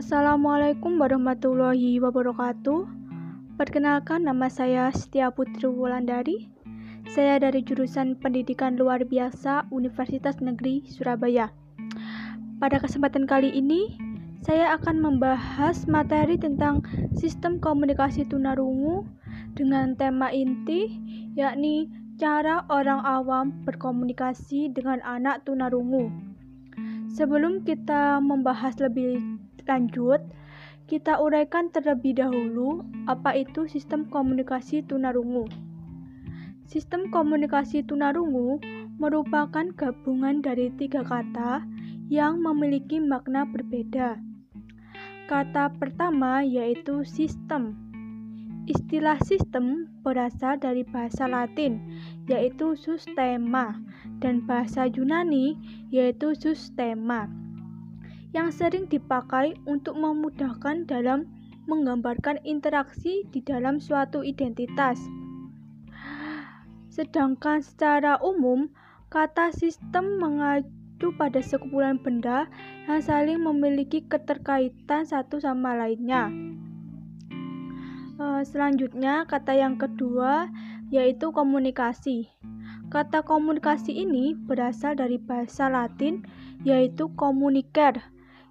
Assalamualaikum warahmatullahi wabarakatuh. Perkenalkan nama saya Setia Putri Wulandari. Saya dari jurusan Pendidikan Luar Biasa Universitas Negeri Surabaya. Pada kesempatan kali ini, saya akan membahas materi tentang sistem komunikasi tunarungu dengan tema inti yakni cara orang awam berkomunikasi dengan anak tunarungu. Sebelum kita membahas lebih lanjut, kita uraikan terlebih dahulu apa itu sistem komunikasi tunarungu. Sistem komunikasi tunarungu merupakan gabungan dari tiga kata yang memiliki makna berbeda. Kata pertama yaitu sistem. Istilah sistem berasal dari bahasa Latin, yaitu sustema, dan bahasa Yunani, yaitu sustema yang sering dipakai untuk memudahkan dalam menggambarkan interaksi di dalam suatu identitas. Sedangkan secara umum, kata sistem mengacu pada sekumpulan benda yang saling memiliki keterkaitan satu sama lainnya. Eh, selanjutnya, kata yang kedua yaitu komunikasi. Kata komunikasi ini berasal dari bahasa Latin, yaitu communicare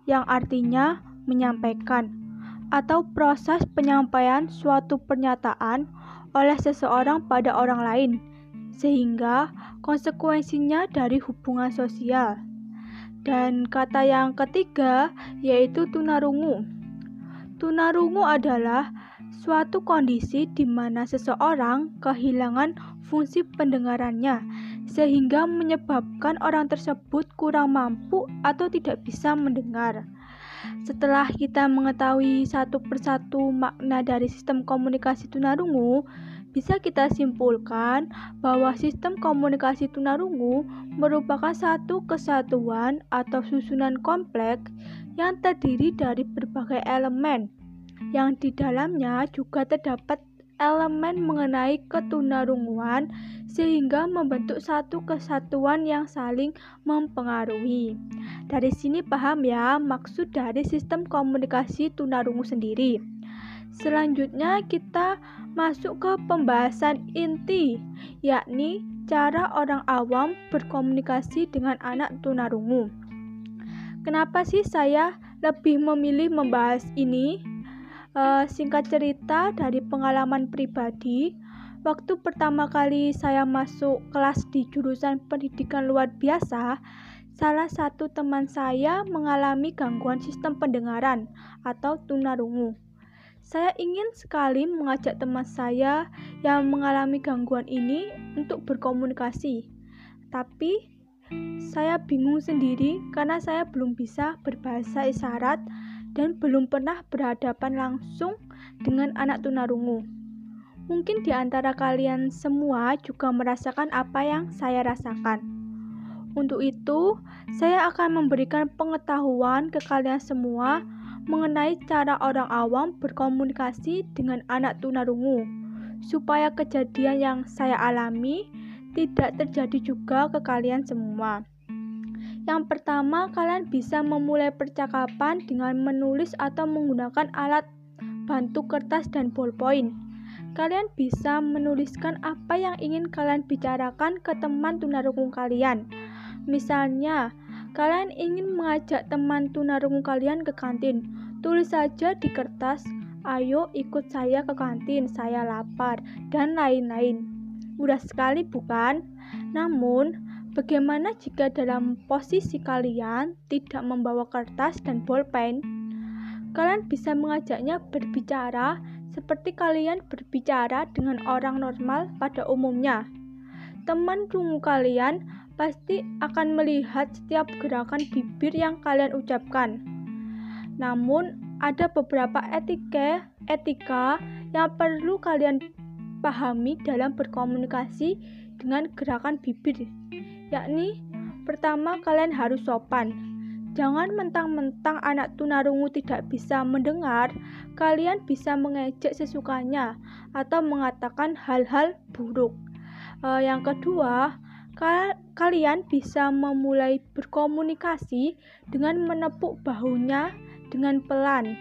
yang artinya menyampaikan, atau proses penyampaian suatu pernyataan oleh seseorang pada orang lain, sehingga konsekuensinya dari hubungan sosial. Dan kata yang ketiga yaitu tunarungu. Tunarungu adalah suatu kondisi di mana seseorang kehilangan fungsi pendengarannya, sehingga menyebabkan orang tersebut kurang mampu atau tidak bisa mendengar. Setelah kita mengetahui satu persatu makna dari sistem komunikasi tunarungu, bisa kita simpulkan bahwa sistem komunikasi tunarungu merupakan satu kesatuan atau susunan kompleks yang terdiri dari berbagai elemen yang di dalamnya juga terdapat elemen mengenai ketunarunguan sehingga membentuk satu kesatuan yang saling mempengaruhi. Dari sini paham ya maksud dari sistem komunikasi tunarungu sendiri. Selanjutnya kita masuk ke pembahasan inti, yakni cara orang awam berkomunikasi dengan anak tunarungu. Kenapa sih saya lebih memilih membahas ini? Uh, singkat cerita dari pengalaman pribadi, waktu pertama kali saya masuk kelas di jurusan pendidikan luar biasa, salah satu teman saya mengalami gangguan sistem pendengaran atau tunarungu. Saya ingin sekali mengajak teman saya yang mengalami gangguan ini untuk berkomunikasi, tapi saya bingung sendiri karena saya belum bisa berbahasa isyarat dan belum pernah berhadapan langsung dengan anak tunarungu. Mungkin di antara kalian semua juga merasakan apa yang saya rasakan. Untuk itu, saya akan memberikan pengetahuan ke kalian semua mengenai cara orang awam berkomunikasi dengan anak tunarungu, supaya kejadian yang saya alami tidak terjadi juga ke kalian semua. Yang pertama, kalian bisa memulai percakapan dengan menulis atau menggunakan alat bantu kertas dan ballpoint. Kalian bisa menuliskan apa yang ingin kalian bicarakan ke teman tunarungu kalian. Misalnya, kalian ingin mengajak teman tunarungu kalian ke kantin. Tulis saja di kertas, "Ayo ikut saya ke kantin, saya lapar," dan lain-lain. Mudah sekali, bukan? Namun, Bagaimana jika dalam posisi kalian tidak membawa kertas dan bolpen? Kalian bisa mengajaknya berbicara seperti kalian berbicara dengan orang normal pada umumnya. Teman tunggu kalian pasti akan melihat setiap gerakan bibir yang kalian ucapkan. Namun, ada beberapa etika, etika yang perlu kalian pahami dalam berkomunikasi dengan gerakan bibir yakni pertama kalian harus sopan. Jangan mentang-mentang anak tunarungu tidak bisa mendengar, kalian bisa mengejek sesukanya atau mengatakan hal-hal buruk. Uh, yang kedua, ka kalian bisa memulai berkomunikasi dengan menepuk bahunya dengan pelan.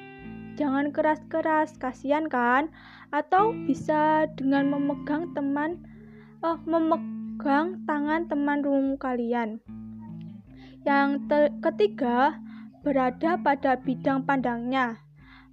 Jangan keras-keras, kasihan kan? Atau bisa dengan memegang teman oh, memegang tangan teman rumah kalian. Yang ketiga, berada pada bidang pandangnya.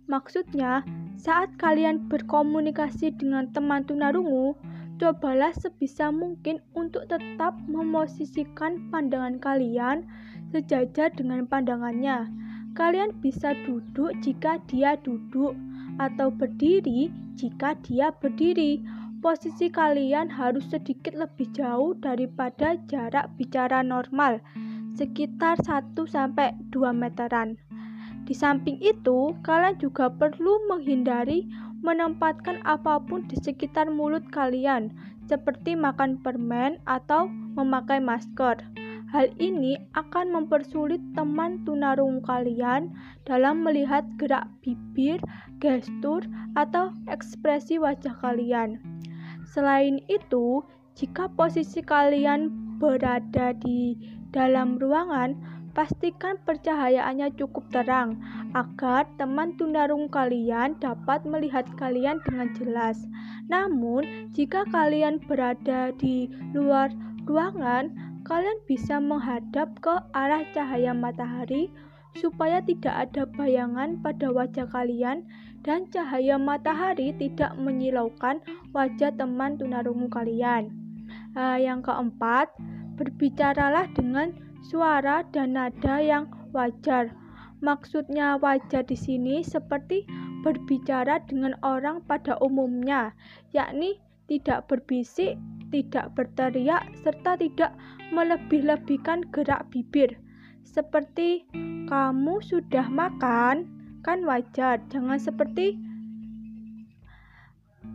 Maksudnya, saat kalian berkomunikasi dengan teman tunarungu, cobalah sebisa mungkin untuk tetap memosisikan pandangan kalian sejajar dengan pandangannya Kalian bisa duduk jika dia duduk, atau berdiri jika dia berdiri. Posisi kalian harus sedikit lebih jauh daripada jarak bicara normal, sekitar 1-2 meteran. Di samping itu, kalian juga perlu menghindari menempatkan apa pun di sekitar mulut kalian, seperti makan permen atau memakai masker. Hal ini akan mempersulit teman tunarungu kalian dalam melihat gerak bibir, gestur, atau ekspresi wajah kalian. Selain itu, jika posisi kalian berada di dalam ruangan, pastikan percahayaannya cukup terang agar teman tunarungu kalian dapat melihat kalian dengan jelas. Namun, jika kalian berada di luar ruangan, kalian bisa menghadap ke arah cahaya matahari supaya tidak ada bayangan pada wajah kalian dan cahaya matahari tidak menyilaukan wajah teman tunarungu kalian. Uh, yang keempat, berbicaralah dengan suara dan nada yang wajar. Maksudnya wajar di sini seperti berbicara dengan orang pada umumnya, yakni tidak berbisik, tidak berteriak, serta tidak melebih-lebihkan gerak bibir. Seperti kamu sudah makan, kan wajar. Jangan seperti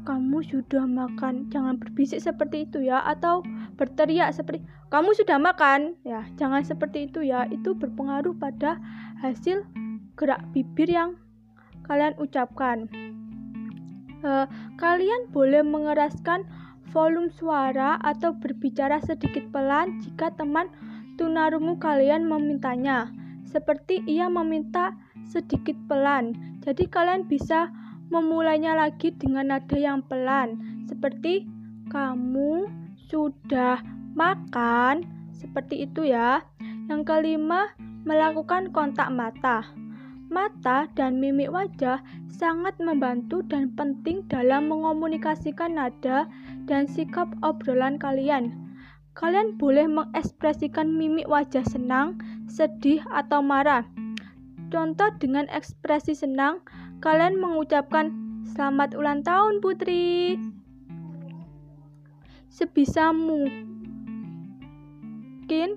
kamu sudah makan, jangan berbisik seperti itu ya, atau berteriak seperti kamu sudah makan, ya, jangan seperti itu ya. Itu berpengaruh pada hasil gerak bibir yang kalian ucapkan. Uh, kalian boleh mengeraskan volume suara atau berbicara sedikit pelan jika teman tunarungu kalian memintanya. Seperti ia meminta sedikit pelan. Jadi kalian bisa memulainya lagi dengan nada yang pelan. Seperti kamu sudah makan. Seperti itu ya. Yang kelima, melakukan kontak mata. Mata dan mimik wajah sangat membantu dan penting dalam mengomunikasikan nada dan sikap obrolan kalian. Kalian boleh mengekspresikan mimik wajah senang, sedih, atau marah. Contoh dengan ekspresi senang, kalian mengucapkan "Selamat ulang tahun, Putri!" Sebisa mungkin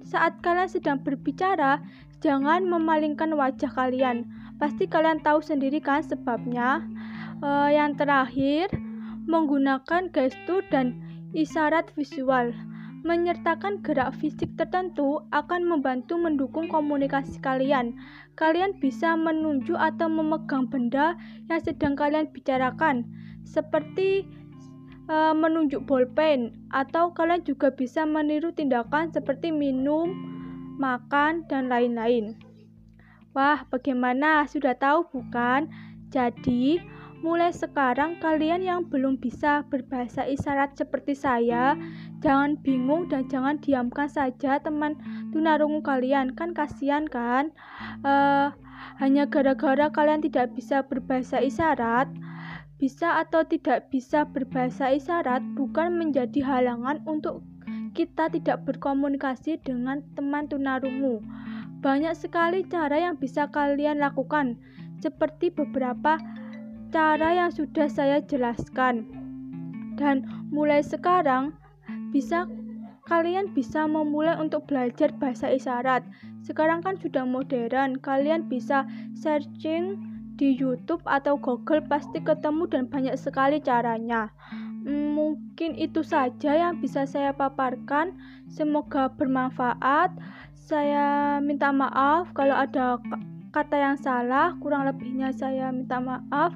saat kalian sedang berbicara, jangan memalingkan wajah kalian. Pasti kalian tahu sendiri kan sebabnya. Uh, yang terakhir, menggunakan gestur dan isyarat visual. Menyertakan gerak fisik tertentu akan membantu mendukung komunikasi kalian. Kalian bisa menunjuk atau memegang benda yang sedang kalian bicarakan, seperti e, menunjuk bolpen, atau kalian juga bisa meniru tindakan seperti minum, makan, dan lain-lain. Wah, bagaimana? Sudah tahu bukan? Jadi, Mulai sekarang kalian yang belum bisa berbahasa isyarat seperti saya, jangan bingung dan jangan diamkan saja teman tunarungu kalian. Kan kasihan kan? Uh, hanya gara-gara kalian tidak bisa berbahasa isyarat, bisa atau tidak bisa berbahasa isyarat bukan menjadi halangan untuk kita tidak berkomunikasi dengan teman tunarungu. Banyak sekali cara yang bisa kalian lakukan, seperti beberapa cara yang sudah saya jelaskan. Dan mulai sekarang bisa kalian bisa memulai untuk belajar bahasa isyarat. Sekarang kan sudah modern, kalian bisa searching di YouTube atau Google pasti ketemu dan banyak sekali caranya. Mungkin itu saja yang bisa saya paparkan. Semoga bermanfaat. Saya minta maaf kalau ada kata yang salah, kurang lebihnya saya minta maaf.